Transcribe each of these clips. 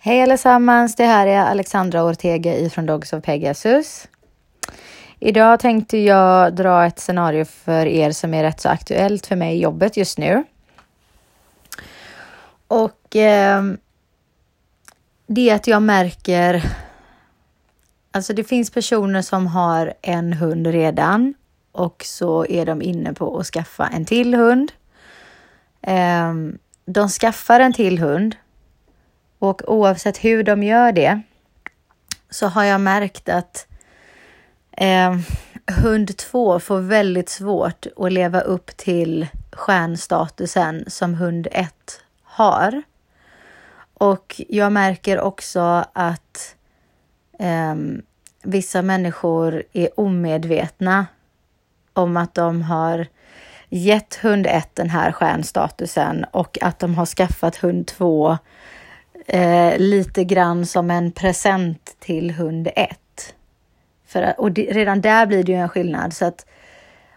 Hej allesammans, det här är Alexandra Ortega ifrån Dogs of Pegasus. Idag tänkte jag dra ett scenario för er som är rätt så aktuellt för mig i jobbet just nu. Och eh, det är att jag märker, alltså det finns personer som har en hund redan och så är de inne på att skaffa en till hund. Eh, de skaffar en till hund och oavsett hur de gör det så har jag märkt att eh, hund två får väldigt svårt att leva upp till stjärnstatusen som hund ett har. Och jag märker också att eh, vissa människor är omedvetna om att de har gett hund ett den här stjärnstatusen och att de har skaffat hund två eh, lite grann som en present till hund 1. För, och det, redan där blir det ju en skillnad. Så att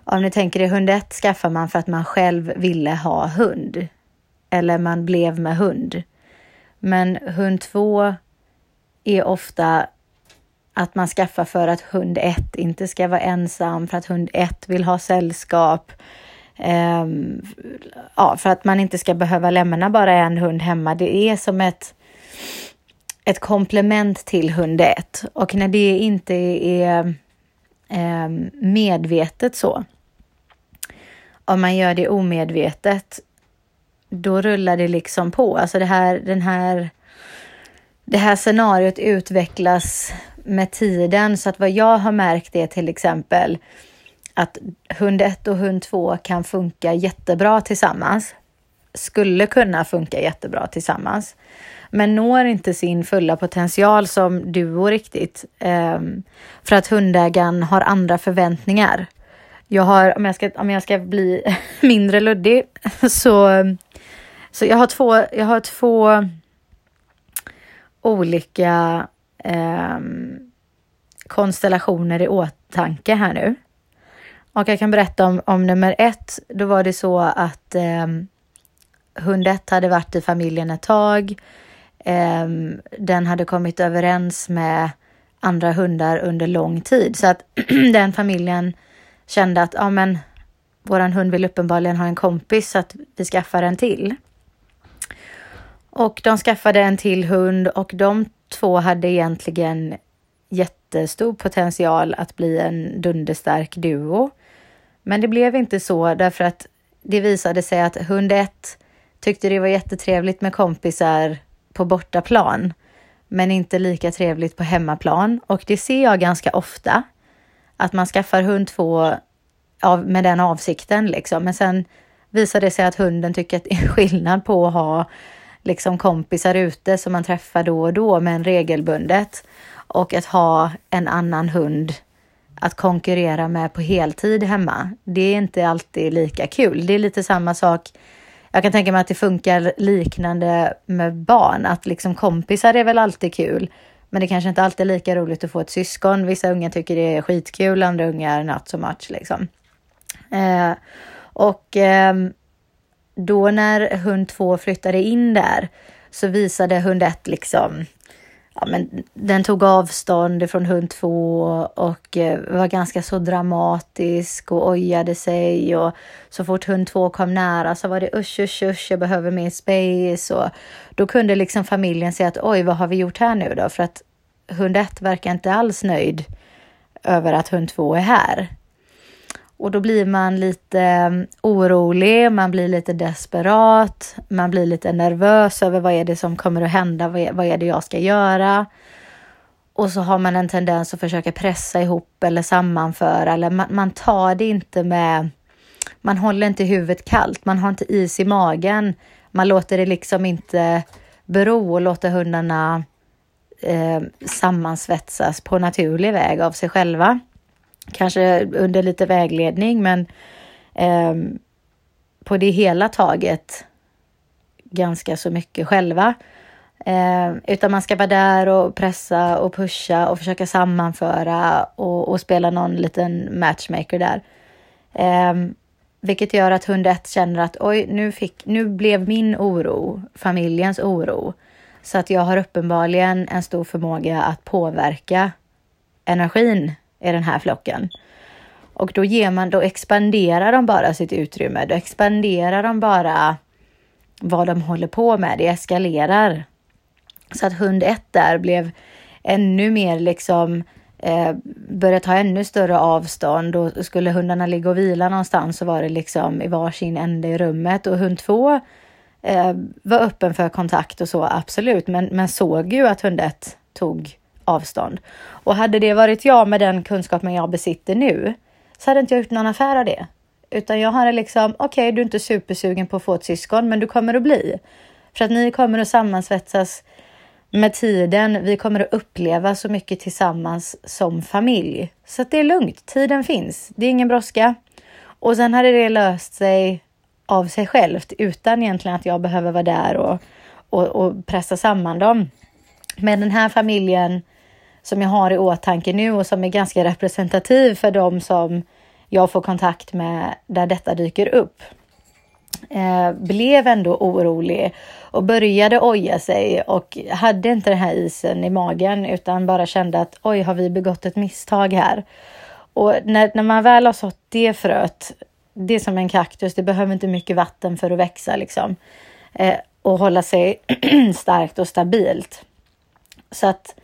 om ni tänker er hund 1 skaffar man för att man själv ville ha hund. Eller man blev med hund. Men hund 2 är ofta att man skaffar för att hund 1 inte ska vara ensam, för att hund 1 vill ha sällskap. Um, ja, för att man inte ska behöva lämna bara en hund hemma. Det är som ett ett komplement till hund 1 och när det inte är eh, medvetet så, om man gör det omedvetet, då rullar det liksom på. Alltså det här, den här, det här scenariot utvecklas med tiden så att vad jag har märkt är till exempel att hund 1 och hund 2 kan funka jättebra tillsammans. Skulle kunna funka jättebra tillsammans men når inte sin fulla potential som duo riktigt. Ehm, för att hundägaren har andra förväntningar. Jag har, om jag ska, om jag ska bli mindre luddig, så, så jag har två, jag har två olika eh, konstellationer i åtanke här nu. Och jag kan berätta om, om nummer ett. Då var det så att eh, hund ett hade varit i familjen ett tag. Ehm, den hade kommit överens med andra hundar under lång tid så att den familjen kände att ja, men våran hund vill uppenbarligen ha en kompis så att vi skaffar en till. Och de skaffade en till hund och de två hade egentligen jättestor potential att bli en dunderstark duo. Men det blev inte så därför att det visade sig att hund ett tyckte det var jättetrevligt med kompisar på bortaplan, men inte lika trevligt på hemmaplan. Och det ser jag ganska ofta, att man skaffar hund två av, med den avsikten liksom. Men sen visar det sig att hunden tycker att det är skillnad på att ha liksom kompisar ute som man träffar då och då, men regelbundet och att ha en annan hund att konkurrera med på heltid hemma. Det är inte alltid lika kul. Det är lite samma sak jag kan tänka mig att det funkar liknande med barn, att liksom kompisar är väl alltid kul. Men det kanske inte alltid är lika roligt att få ett syskon. Vissa unga tycker det är skitkul, andra ungar not so much liksom. Eh, och eh, då när hund två flyttade in där så visade hund ett liksom ja, men den tog avstånd från hund två och eh, var ganska så dramatisk och ojade sig och så fort hund två kom nära så var det usch, usch, usch, jag behöver mer space och då kunde liksom familjen säga att oj, vad har vi gjort här nu då? För att hund ett verkar inte alls nöjd över att hund två är här. Och då blir man lite mm, orolig, man blir lite desperat, man blir lite nervös över vad är det som kommer att hända, vad är, vad är det jag ska göra? Och så har man en tendens att försöka pressa ihop eller sammanföra, eller man, man tar det inte med, man håller inte huvudet kallt, man har inte is i magen, man låter det liksom inte bero och låter hundarna eh, sammansvetsas på naturlig väg av sig själva kanske under lite vägledning, men eh, på det hela taget ganska så mycket själva. Eh, utan man ska vara där och pressa och pusha och försöka sammanföra och, och spela någon liten matchmaker där. Eh, vilket gör att hund 1 känner att oj, nu, fick, nu blev min oro familjens oro. Så att jag har uppenbarligen en stor förmåga att påverka energin i den här flocken. Och då ger man, då expanderar de bara sitt utrymme. Då expanderar de bara vad de håller på med. Det eskalerar. Så att hund ett där blev ännu mer liksom eh, började ta ännu större avstånd och skulle hundarna ligga och vila någonstans så var det liksom i varsin ände i rummet och hund två eh, var öppen för kontakt och så absolut, men, men såg ju att hund ett tog avstånd. Och hade det varit jag med den kunskapen jag besitter nu så hade inte jag gjort någon affär av det. Utan jag hade liksom, okej, okay, du är inte supersugen på att få ett syskon, men du kommer att bli. För att ni kommer att sammansvetsas med tiden. Vi kommer att uppleva så mycket tillsammans som familj. Så det är lugnt. Tiden finns. Det är ingen brådska. Och sen hade det löst sig av sig självt utan egentligen att jag behöver vara där och, och, och pressa samman dem. Men den här familjen som jag har i åtanke nu och som är ganska representativ för de som jag får kontakt med där detta dyker upp. Eh, blev ändå orolig och började oja sig och hade inte den här isen i magen utan bara kände att oj, har vi begått ett misstag här? Och när, när man väl har sått det fröet, det är som en kaktus, det behöver inte mycket vatten för att växa liksom eh, och hålla sig starkt och stabilt. Så att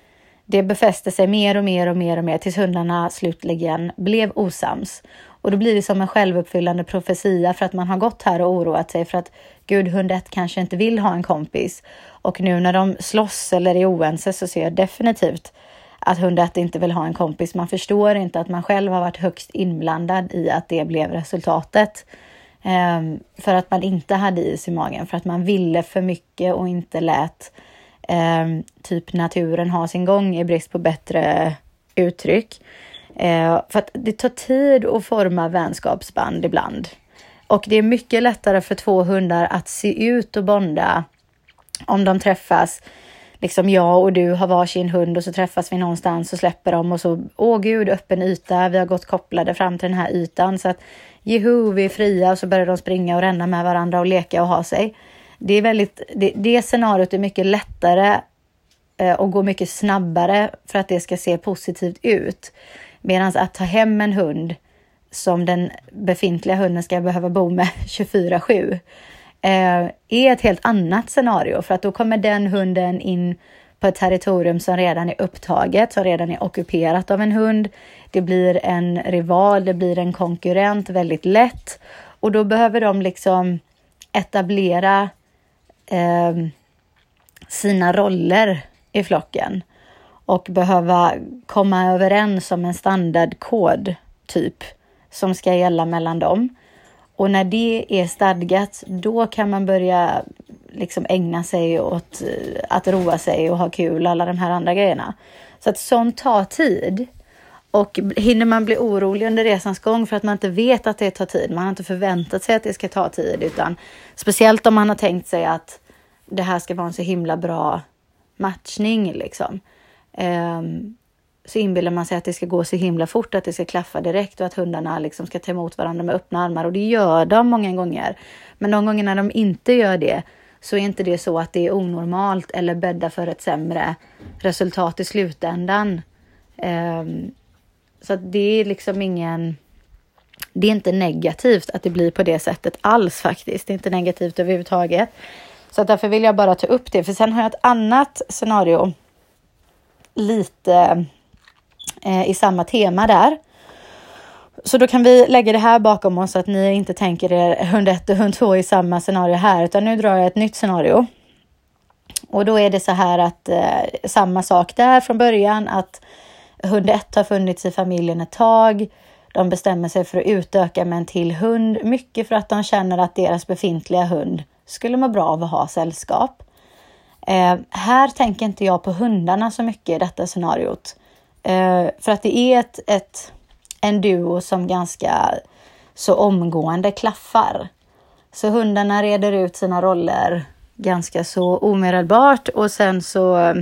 det befäste sig mer och mer och mer och mer tills hundarna slutligen blev osams. Och då blir det som en självuppfyllande profetia för att man har gått här och oroat sig för att gud, hund ett kanske inte vill ha en kompis. Och nu när de slåss eller är oense så ser jag definitivt att hund ett inte vill ha en kompis. Man förstår inte att man själv har varit högst inblandad i att det blev resultatet. Um, för att man inte hade is i magen, för att man ville för mycket och inte lät eh, typ naturen har sin gång i brist på bättre uttryck. Eh, för att det tar tid att forma vänskapsband ibland. Och det är mycket lättare för två hundar att se ut och bonda om de träffas. Liksom jag och du har varsin hund och så träffas vi någonstans och släpper dem och så, åh gud, öppen yta. Vi har gått kopplade fram till den här ytan så att juhu, vi är fria och så börjar de springa och ränna med varandra och leka och ha sig. Det är väldigt, det, det scenariot är mycket lättare eh, och går mycket snabbare för att det ska se positivt ut. Medan att ta hem en hund som den befintliga hunden ska behöva bo med 24-7 eh, är ett helt annat scenario för att då kommer den hunden in på ett territorium som redan är upptaget, som redan är ockuperat av en hund. Det blir en rival, det blir en konkurrent väldigt lätt och då behöver de liksom etablera eh, sina roller i flocken och behöva komma överens om en standardkod typ som ska gälla mellan dem. Och när det är stadgat, då kan man börja liksom ägna sig åt eh, att roa sig och ha kul och alla de här andra grejerna. Så att sånt tar tid. Och hinner man bli orolig under resans gång för att man inte vet att det tar tid, man har inte förväntat sig att det ska ta tid, utan speciellt om man har tänkt sig att det här ska vara en så himla bra matchning liksom. Um, så inbillar man sig att det ska gå så himla fort, att det ska klaffa direkt och att hundarna liksom ska ta emot varandra med öppna armar och det gör de många gånger. Men de gånger när de inte gör det så är inte det så att det är onormalt eller bäddar för ett sämre resultat i slutändan. Um, så att det är liksom ingen... Det är inte negativt att det blir på det sättet alls faktiskt. Det är inte negativt överhuvudtaget. Så att därför vill jag bara ta upp det. För sen har jag ett annat scenario lite eh, i samma tema där. Så då kan vi lägga det här bakom oss så att ni inte tänker er hund 1 och hund 2 i samma scenario här, utan nu drar jag ett nytt scenario. Och då är det så här att eh, samma sak där från början att hund 1 har funnits i familjen ett tag. De bestämmer sig för att utöka med en till hund, mycket för att de känner att deras befintliga hund skulle må bra av att ha sällskap. Eh, här tänker inte jag på hundarna så mycket i detta scenariot. Eh, för att det är ett, ett, en duo som ganska så omgående klaffar. Så hundarna reder ut sina roller ganska så omedelbart och sen så eh,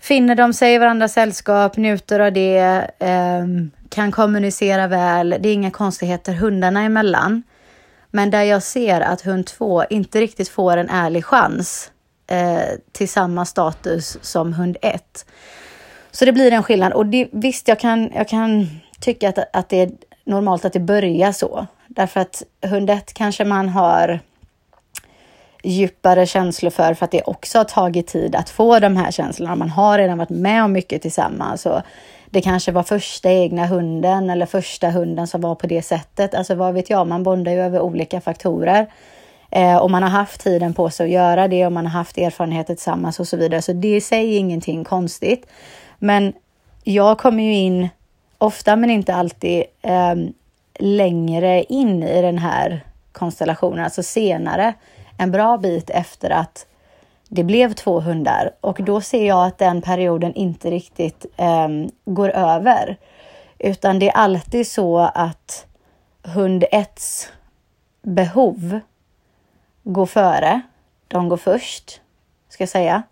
finner de sig i varandras sällskap, njuter av det, eh, kan kommunicera väl. Det är inga konstigheter hundarna emellan. Men där jag ser att hund två inte riktigt får en ärlig chans eh, till samma status som hund 1. Så det blir en skillnad och det, visst, jag kan, jag kan tycka att, att det är normalt att det börjar så. Därför att hund 1 kanske man har djupare känslor för, för att det också har tagit tid att få de här känslorna. Man har redan varit med om mycket tillsammans. Och det kanske var första egna hunden eller första hunden som var på det sättet. Alltså vad vet jag, man bondar ju över olika faktorer. Eh, och man har haft tiden på sig att göra det och man har haft erfarenheter tillsammans och så vidare. Så det är i sig ingenting konstigt. Men jag kommer ju in, ofta men inte alltid, eh, längre in i den här konstellationen, alltså senare, en bra bit efter att det blev två hundar och då ser jag att den perioden inte riktigt eh, går över. Utan det är alltid så att hund 1 behov går före. De går först, ska jag säga.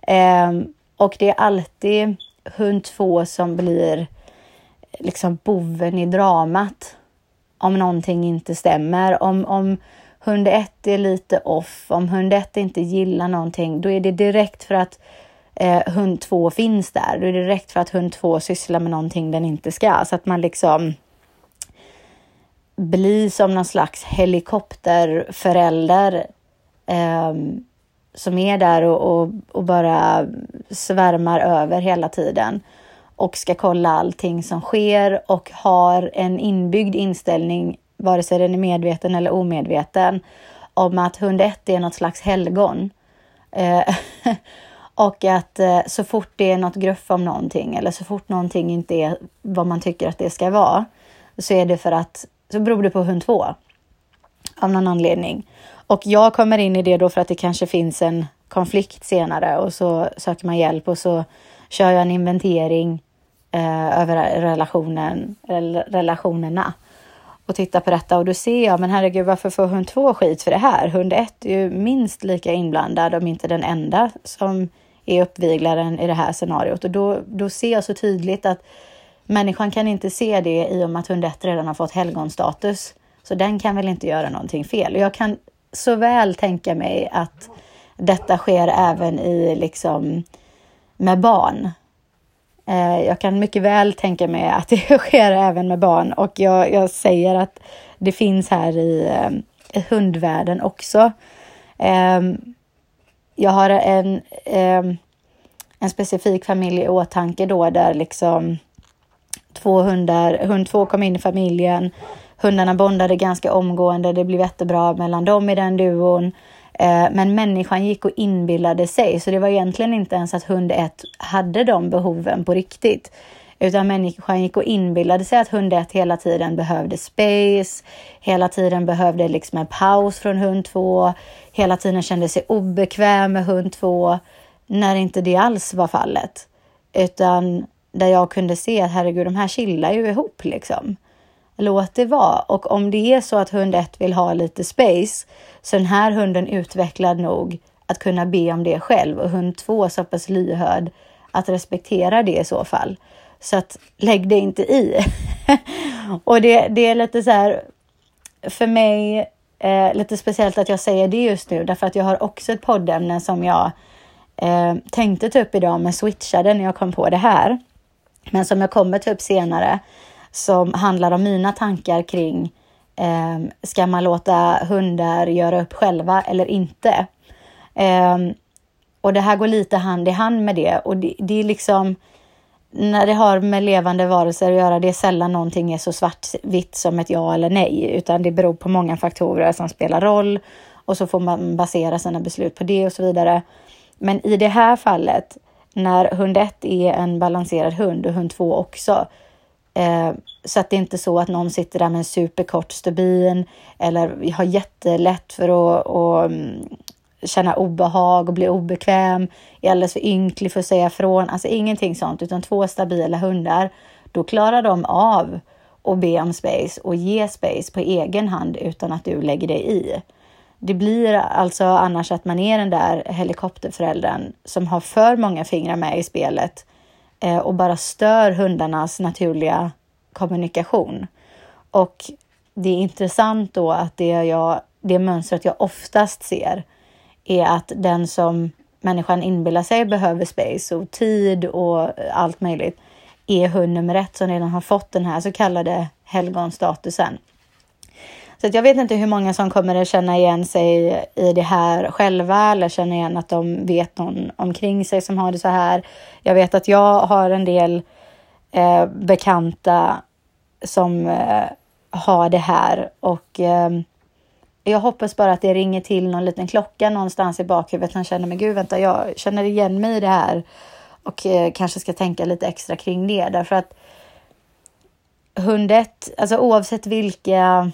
Eh, och det är alltid hund 2 som blir liksom boven i dramat om någonting inte stämmer. Om, om hund 1 är lite off, om hund 1 inte gillar någonting, då är det direkt för att eh, hund 2 finns där. Då är det direkt för att hund 2 sysslar med någonting den inte ska. Så att man liksom blir som någon slags helikopterförälder eh, som är där och, och, och, bara svärmar över hela tiden och ska kolla allting som sker och har en inbyggd inställning vare sig den är medveten eller omedveten, om att hund 1 är något slags helgon. Eh, och att eh, så fort det är något gruff om någonting eller så fort någonting inte är vad man tycker att det ska vara, så är det för att, så beror det på hund 2 av någon anledning. Och jag kommer in i det då för att det kanske finns en konflikt senare och så söker man hjälp och så kör jag en inventering eh, över relationen, relationerna och tittar på detta och då ser jag, men herregud, varför får hund två skit för det här? Hund ett är ju minst lika inblandad, om inte den enda som är uppviglaren i det här scenariot. Och då, då ser jag så tydligt att människan kan inte se det i och med att hund ett redan har fått helgonstatus. Så den kan väl inte göra någonting fel. Och jag kan så väl tänka mig att detta sker även i liksom med barn. Eh, jag kan mycket väl tänka mig att det sker även med barn och jag, jag säger att det finns här i, eh, i hundvärlden också. Ehm, jag har en, ehm, en specifik familj i åtanke då där liksom två hundar, hund två kom in i familjen. Hundarna bondade ganska omgående. Det blev jättebra mellan dem i den duon. Eh, men människan gick och inbillade sig, så det var egentligen inte ens att hund 1 hade de behoven på riktigt. Utan människan gick och inbillade sig att hund 1 hela tiden behövde space, hela tiden behövde liksom en paus från hund 2, hela tiden kände sig obekväm med hund 2, när inte det alls var fallet. Utan där jag kunde se att herregud, de här chillar ju ihop liksom. Låt det vara. Och om det är så att hund 1 vill ha lite space, så den här hunden utvecklad nog att kunna be om det själv och hund 2 så pass lyhörd att respektera det i så fall. Så att lägg det inte i. och det, det är lite så här, för mig, eh, lite speciellt att jag säger det just nu, därför att jag har också ett poddämne som jag eh, tänkte ta upp idag, men switchade när jag kom på det här. Men som jag kommer ta upp senare som handlar om mina tankar kring eh, ska man låta hundar göra upp själva eller inte? Eh, och det här går lite hand i hand med det och det, det är liksom när det har med levande varelser att göra, det är sällan någonting är så svartvitt som ett ja eller nej, utan det beror på många faktorer som spelar roll och så får man basera sina beslut på det och så vidare. Men i det här fallet, när hund 1 är en balanserad hund och hund 2 också, Eh, så att det är inte så att någon sitter där med en superkort stubin eller har jättelätt för att, att mm, känna obehag och bli obekväm, är alldeles för ynklig för att säga ifrån. Alltså ingenting sånt, utan två stabila hundar. Då klarar de av att be om space och ge space på egen hand utan att du lägger dig i. Det blir alltså annars att man är den där helikopterföräldern som har för många fingrar med i spelet eh, Eh, och bara stör hundarnas naturliga kommunikation. Och det är intressant då att det, jag, det mönstret jag oftast ser är att den som människan inbillar sig behöver space och tid och allt möjligt är hund nummer ett som redan har fått den här så kallade helgonstatusen. Så jag vet inte hur många som kommer att känna igen sig i det här själva eller känna igen att de vet någon omkring sig som har det så här. Jag vet att jag har en del eh, bekanta som eh, har det här och eh, jag hoppas bara att det ringer till någon liten klocka någonstans i bakhuvudet. Han känner, men gud, vänta, jag känner igen mig i det här och eh, kanske ska tänka lite extra kring det därför att hundet, alltså oavsett vilka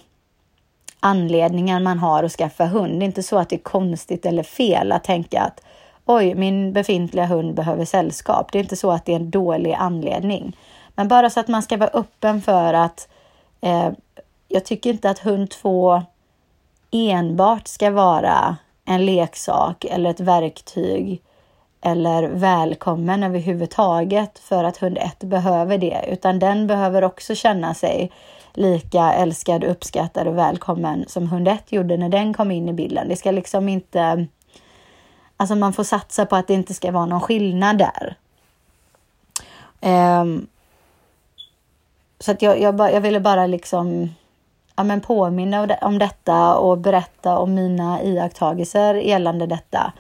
anledningar man har att skaffa hund. Det är inte så att det är konstigt eller fel att tänka att oj, min befintliga hund behöver sällskap. Det är inte så att det är en dålig anledning. Men bara så att man ska vara öppen för att eh, jag tycker inte att hund två enbart ska vara en leksak eller ett verktyg eller välkommen överhuvudtaget för att hund 1 behöver det, utan den behöver också känna sig lika älskad, uppskattad och välkommen som hund 1 gjorde när den kom in i bilden. Det ska liksom inte... Alltså man får satsa på att det inte ska vara någon skillnad där. Um, så att jag, jag, jag ville bara liksom ja, men påminna om detta och berätta om mina iakttagelser gällande detta.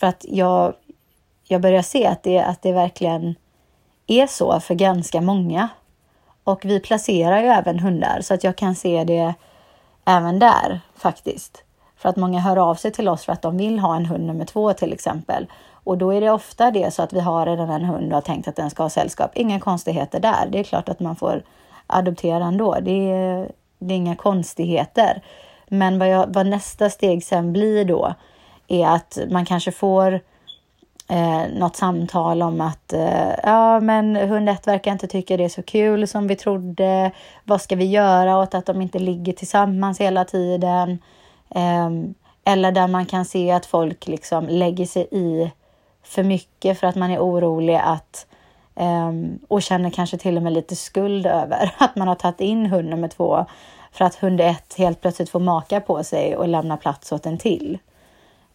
För att jag, jag börjar se att det, att det verkligen är så för ganska många. Och vi placerar ju även hundar så att jag kan se det även där faktiskt. För att många hör av sig till oss för att de vill ha en hund nummer två till exempel. Och då är det ofta det så att vi har redan en hund och har tänkt att den ska ha sällskap. Inga konstigheter där. Det är klart att man får adoptera ändå. Det är, det är inga konstigheter. Men vad, jag, vad nästa steg sen blir då är att man kanske får eh, något samtal om att eh, ja, men hund 1 verkar inte tycka det är så kul som vi trodde. Vad ska vi göra åt att de inte ligger tillsammans hela tiden? Eh, eller där man kan se att folk liksom lägger sig i för mycket för att man är orolig att Um, och känner kanske till och med lite skuld över att man har tagit in hund nummer två för att hund ett helt plötsligt får maka på sig och lämna plats åt en till.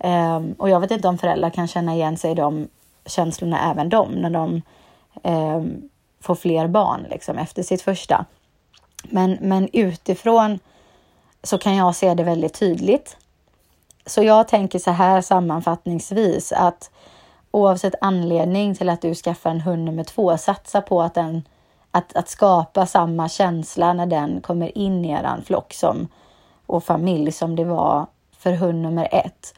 Um, och jag vet inte om föräldrar kan känna igen sig i de känslorna, även de, när de um, får fler barn liksom, efter sitt första. Men, men utifrån så kan jag se det väldigt tydligt. Så jag tänker så här sammanfattningsvis att oavsett anledning till att du skaffar en hund nummer två, satsa på att, den, att, att skapa samma känsla när den kommer in i er flock som, och familj som det var för hund nummer ett.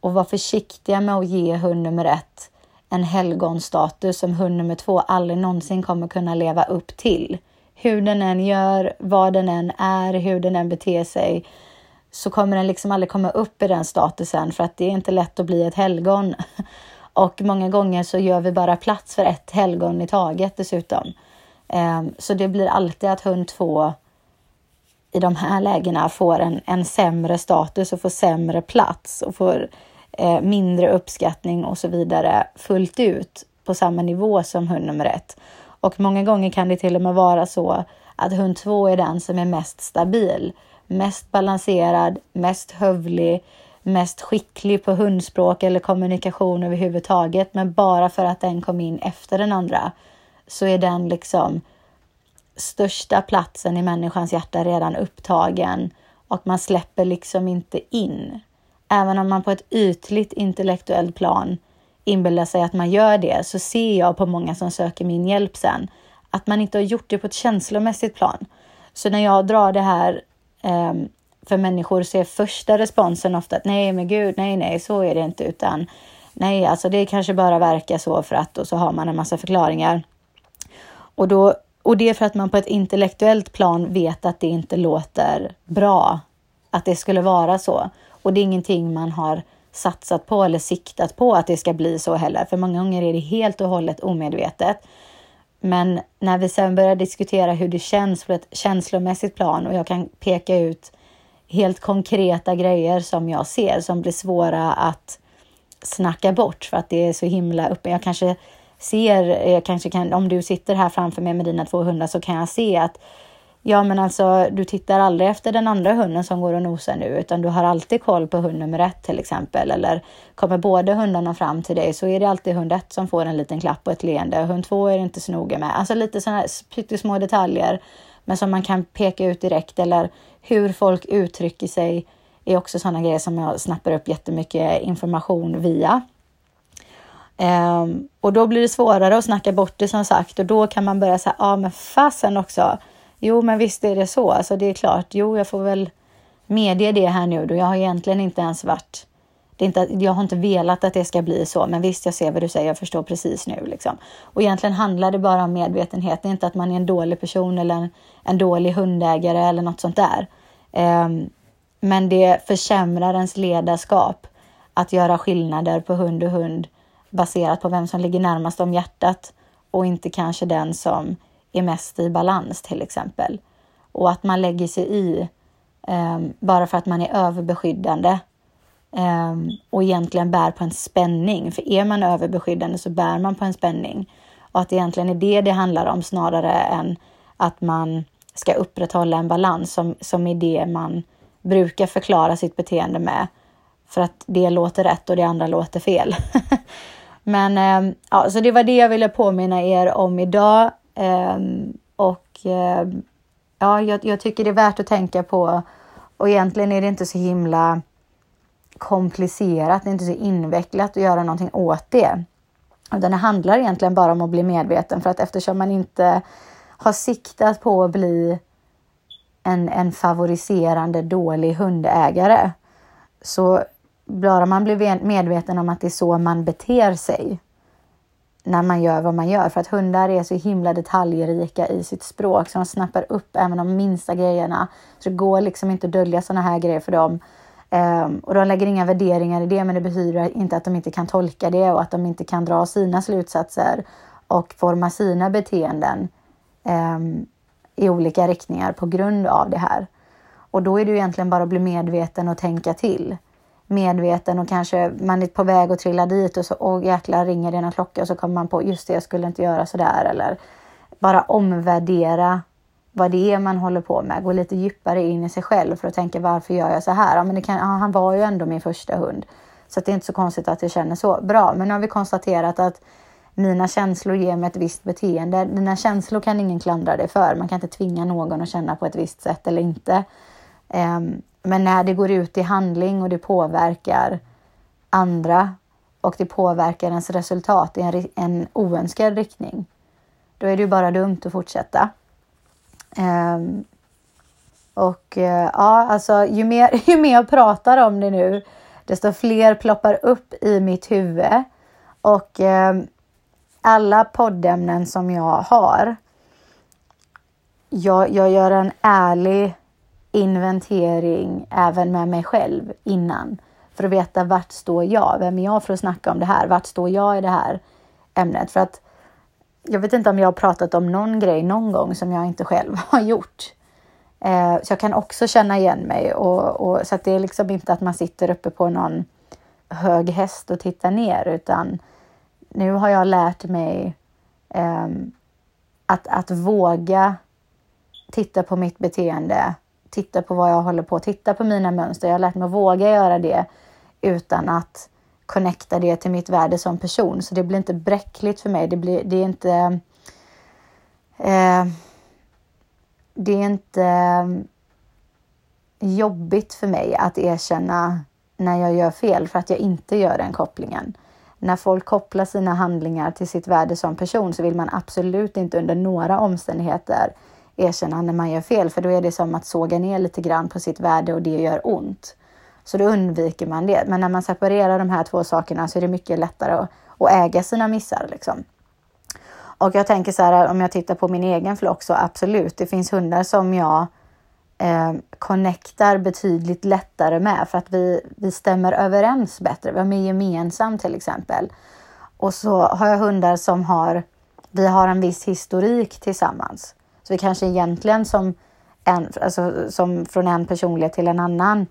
Och var försiktiga med att ge hund nummer ett en helgonstatus som hund nummer två aldrig någonsin kommer kunna leva upp till. Hur den än gör, vad den än är, hur den än beter sig, så kommer den liksom aldrig komma upp i den statusen för att det är inte lätt att bli ett helgon. Och många gånger så gör vi bara plats för ett helgon i taget dessutom. Ehm, så det blir alltid att hund två i de här lägena får en, en sämre status och får sämre plats och får eh, mindre uppskattning och så vidare fullt ut på samma nivå som hund nummer ett. Och många gånger kan det till och med vara så att hund två är den som är mest stabil, mest balanserad, mest hövlig, mest skicklig på hundspråk eller kommunikation överhuvudtaget. Men bara för att den kom in efter den andra så är den liksom största platsen i människans hjärta redan upptagen och man släpper liksom inte in. Även om man på ett ytligt intellektuellt plan inbillar sig att man gör det så ser jag på många som söker min hjälp sen att man inte har gjort det på ett känslomässigt plan. Så när jag drar det här eh, för människor så är första responsen ofta att nej, men gud, nej, nej, så är det inte, utan nej, alltså det kanske bara verkar så för att och så har man en massa förklaringar. Och, då, och det är för att man på ett intellektuellt plan vet att det inte låter bra att det skulle vara så. Och det är ingenting man har satsat på eller siktat på att det ska bli så heller. För många gånger är det helt och hållet omedvetet. Men när vi sen börjar diskutera hur det känns på ett känslomässigt plan och jag kan peka ut helt konkreta grejer som jag ser som blir svåra att snacka bort för att det är så himla uppe. Jag kanske ser, jag kanske kan, om du sitter här framför mig med dina två hundar så kan jag se att Ja, men alltså du tittar aldrig efter den andra hunden som går och nosar nu, utan du har alltid koll på hund nummer ett till exempel. Eller kommer båda hundarna fram till dig så är det alltid hund ett som får en liten klapp och ett leende. Hund två är det inte så noga med. Alltså lite sådana här detaljer, men som man kan peka ut direkt. Eller hur folk uttrycker sig är också sådana grejer som jag snappar upp jättemycket information via. Um, och då blir det svårare att snacka bort det som sagt och då kan man börja säga, ja men fasen också Jo, men visst är det så. Alltså, det är klart. Jo, jag får väl medge det här nu då. Jag har egentligen inte ens varit... Det är inte, jag har inte velat att det ska bli så, men visst, jag ser vad du säger. Jag förstår precis nu. Liksom. Och egentligen handlar det bara om medvetenhet. Det är inte att man är en dålig person eller en, en dålig hundägare eller något sånt där. Um, men det försämrar ens ledarskap att göra skillnader på hund och hund baserat på vem som ligger närmast om hjärtat och inte kanske den som är mest i balans till exempel. Och att man lägger sig i eh, bara för att man är överbeskyddande eh, och egentligen bär på en spänning. För är man överbeskyddande så bär man på en spänning. Och att det egentligen är det det handlar om snarare än att man ska upprätthålla en balans som, som är det man brukar förklara sitt beteende med. För att det låter rätt och det andra låter fel. Men ehm, ja, så det var det jag ville påminna er om idag. Ehm, och ehm, ja, jag, jag, tycker det är värt att tänka på. Och egentligen är det inte så himla komplicerat, det är inte så invecklat att göra någonting åt det. Utan det handlar egentligen bara om att bli medveten för att eftersom man inte har siktat på att bli en, en favoriserande dålig hundägare så bara man blir medveten om att det är så man beter sig när man gör vad man gör. För att hundar är så himla detaljrika i sitt språk så de snappar upp även de minsta grejerna. Så det går liksom inte att dölja sådana här grejer för dem. Um, och de lägger inga värderingar i det, men det betyder inte att de inte kan tolka det och att de inte kan dra sina slutsatser och forma sina beteenden um, i olika riktningar på grund av det här. Och då är det ju egentligen bara att bli medveten och tänka till medveten och kanske man är på väg att trilla dit och så åh jäklar ringer det någon klocka och så kommer man på just det, jag skulle inte göra så där eller bara omvärdera vad det är man håller på med, gå lite djupare in i sig själv för att tänka varför gör jag så här? Ja, men det kan, ja, han var ju ändå min första hund så det är inte så konstigt att jag känner så. Bra, men nu har vi konstaterat att mina känslor ger mig ett visst beteende. Dina känslor kan ingen klandra dig för. Man kan inte tvinga någon att känna på ett visst sätt eller inte. Um, men när det går ut i handling och det påverkar andra och det påverkar ens resultat i en, en oönskad riktning, då är det ju bara dumt att fortsätta. Um, och uh, ja, alltså ju mer, ju mer jag pratar om det nu, desto fler ploppar upp i mitt huvud. Och um, alla poddämnen som jag har, jag, jag gör en ärlig inventering även med mig själv innan för att veta vart står jag? Vem är jag för att snacka om det här? Vart står jag i det här ämnet? För att jag vet inte om jag har pratat om någon grej någon gång som jag inte själv har gjort. Eh, så jag kan också känna igen mig och, och, så att det är liksom inte att man sitter uppe på någon hög häst och tittar ner utan nu har jag lärt mig eh, att, att våga titta på mitt beteende titta på vad jag håller på, att titta på mina mönster. Jag har lärt mig att våga göra det utan att connecta det till mitt värde som person. Så det blir inte bräckligt för mig. Det, blir, det är inte... Eh, det är inte eh, jobbigt för mig att erkänna när jag gör fel för att jag inte gör den kopplingen. När folk kopplar sina handlingar till sitt värde som person så vill man absolut inte under några omständigheter erkänna när man gör fel, för då är det som att såga ner lite grann på sitt värde och det gör ont. Så då undviker man det. Men när man separerar de här två sakerna så är det mycket lättare att, att äga sina missar. Liksom. Och jag tänker så här, om jag tittar på min egen flock så absolut, det finns hundar som jag eh, connectar betydligt lättare med för att vi, vi stämmer överens bättre. Vi har mer gemensamt till exempel. Och så har jag hundar som har, vi har en viss historik tillsammans. Så vi kanske egentligen som, en, alltså, som från en personlighet till en annan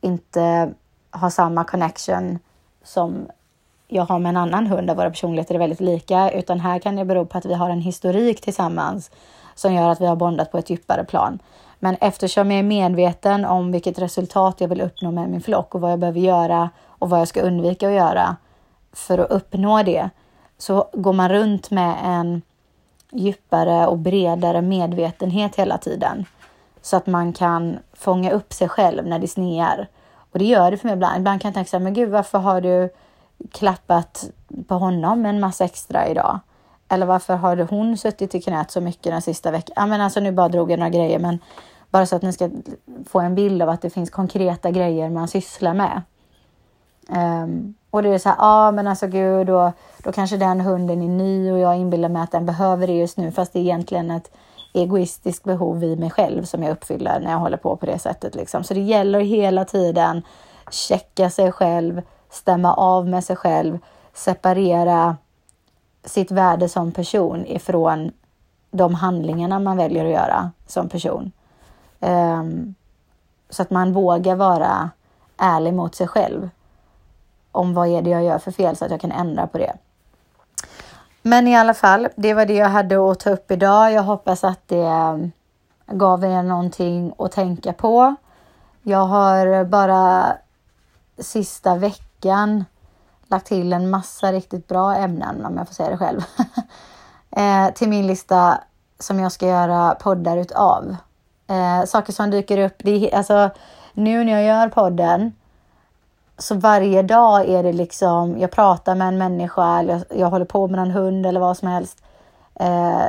inte har samma connection som jag har med en annan hund där våra personligheter är väldigt lika, utan här kan det bero på att vi har en historik tillsammans som gör att vi har bondat på ett djupare plan. Men eftersom jag är medveten om vilket resultat jag vill uppnå med min flock och vad jag behöver göra och vad jag ska undvika att göra för att uppnå det, så går man runt med en djupare och bredare medvetenhet hela tiden så att man kan fånga upp sig själv när det snear. Och det gör det för mig ibland. Ibland kan jag tänka så här, men gud, varför har du klappat på honom en massa extra idag? Eller varför har hon suttit i knät så mycket den sista veckan? Ja, men alltså nu bara drog jag några grejer, men bara så att ni ska få en bild av att det finns konkreta grejer man sysslar med. Um, och det är så här, ja ah, men alltså gud, då, då kanske den hunden är ny och jag inbillar mig att den behöver det just nu, fast det är egentligen ett egoistiskt behov i mig själv som jag uppfyller när jag håller på på det sättet. Liksom. Så det gäller hela tiden checka sig själv, stämma av med sig själv, separera sitt värde som person ifrån de handlingarna man väljer att göra som person. Um, så att man vågar vara ärlig mot sig själv om vad är det jag gör för fel så att jag kan ändra på det. Men i alla fall, det var det jag hade att ta upp idag. Jag hoppas att det eh, gav er någonting att tänka på. Jag har bara sista veckan lagt till en massa riktigt bra ämnen, om jag får säga det själv, eh, till min lista som jag ska göra poddar utav. Eh, saker som dyker upp. Det, alltså, nu när jag gör podden så varje dag är det liksom, jag pratar med en människa eller jag, jag håller på med en hund eller vad som helst. Eh,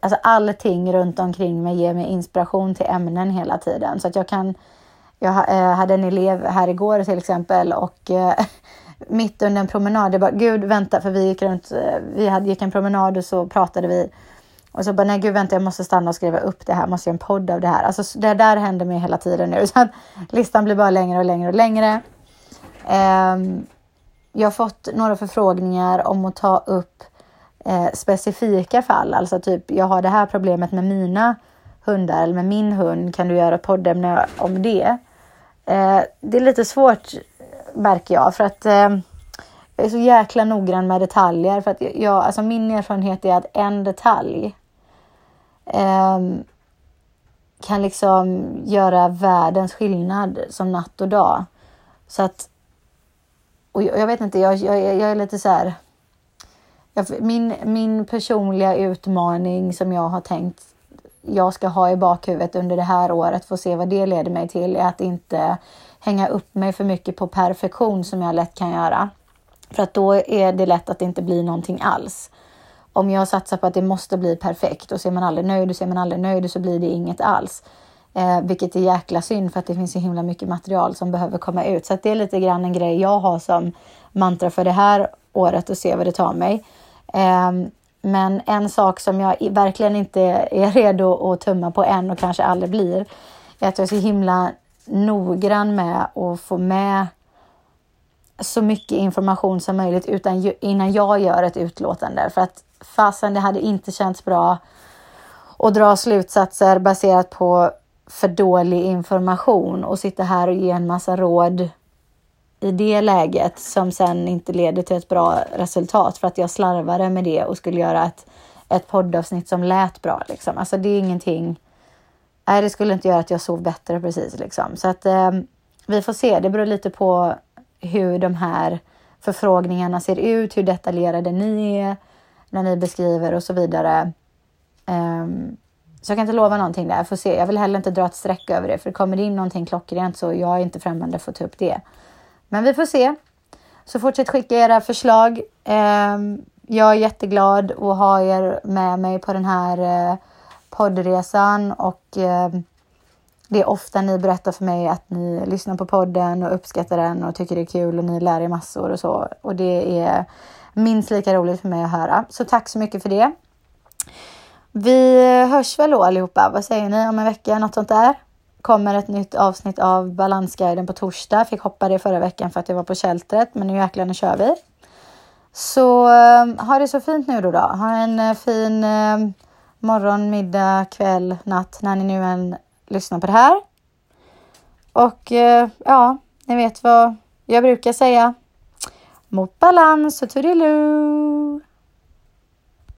alltså allting runt omkring mig ger mig inspiration till ämnen hela tiden så att jag kan. Jag eh, hade en elev här igår till exempel och eh, mitt under en promenad, jag bara gud vänta för vi gick runt, eh, vi hade, gick en promenad och så pratade vi och så bara, nej gud vänta jag måste stanna och skriva upp det här, måste göra en podd av det här. Alltså det där händer mig hela tiden nu. Så att listan blir bara längre och längre och längre. Um, jag har fått några förfrågningar om att ta upp eh, specifika fall. Alltså typ, jag har det här problemet med mina hundar eller med min hund. Kan du göra ett poddämne om det? Eh, det är lite svårt märker jag för att eh, jag är så jäkla noggrann med detaljer. För att jag, alltså min erfarenhet är att en detalj eh, kan liksom göra världens skillnad som natt och dag. Så att, och jag, jag vet inte, jag, jag, jag är lite så här. Jag, min, min personliga utmaning som jag har tänkt jag ska ha i bakhuvudet under det här året, få se vad det leder mig till, är att inte hänga upp mig för mycket på perfektion som jag lätt kan göra. För att då är det lätt att det inte blir någonting alls om jag satsar på att det måste bli perfekt och så är man aldrig nöjd och så är man aldrig nöjd och så blir det inget alls. Eh, vilket är jäkla synd för att det finns så himla mycket material som behöver komma ut. Så att det är lite grann en grej jag har som mantra för det här året och se vad det tar mig. Eh, men en sak som jag verkligen inte är redo att tumma på än och kanske aldrig blir är att jag är så himla noggrann med att få med så mycket information som möjligt utan, innan jag gör ett utlåtande. För att fasen, det hade inte känts bra att dra slutsatser baserat på för dålig information och sitta här och ge en massa råd i det läget som sen inte leder till ett bra resultat för att jag slarvade med det och skulle göra ett, ett poddavsnitt som lät bra. Liksom. Alltså det är ingenting. Nej, det skulle inte göra att jag sov bättre precis liksom. Så att eh, vi får se. Det beror lite på hur de här förfrågningarna ser ut, hur detaljerade ni är, när ni beskriver och så vidare. Um, så jag kan inte lova någonting där. Jag får se. Jag vill heller inte dra ett streck över det, för kommer det in någonting klockrent så jag är inte främmande för att ta upp det. Men vi får se. Så fortsätt skicka era förslag. Um, jag är jätteglad att ha er med mig på den här uh, poddresan och uh, det är ofta ni berättar för mig att ni lyssnar på podden och uppskattar den och tycker det är kul och ni lär er massor och så. Och det är minst lika roligt för mig att höra. Så tack så mycket för det. Vi hörs väl då allihopa. Vad säger ni om en vecka? Något sånt där? Kommer ett nytt avsnitt av Balansguiden på torsdag. Fick hoppa det förra veckan för att jag var på kältret, men nu jäklar, nu kör vi. Så eh, ha det så fint nu då. då. Ha en eh, fin eh, morgon, middag, kväll, natt när ni nu än lyssnar på det här. Och eh, ja, ni vet vad jag brukar säga mot balans och toodeloo.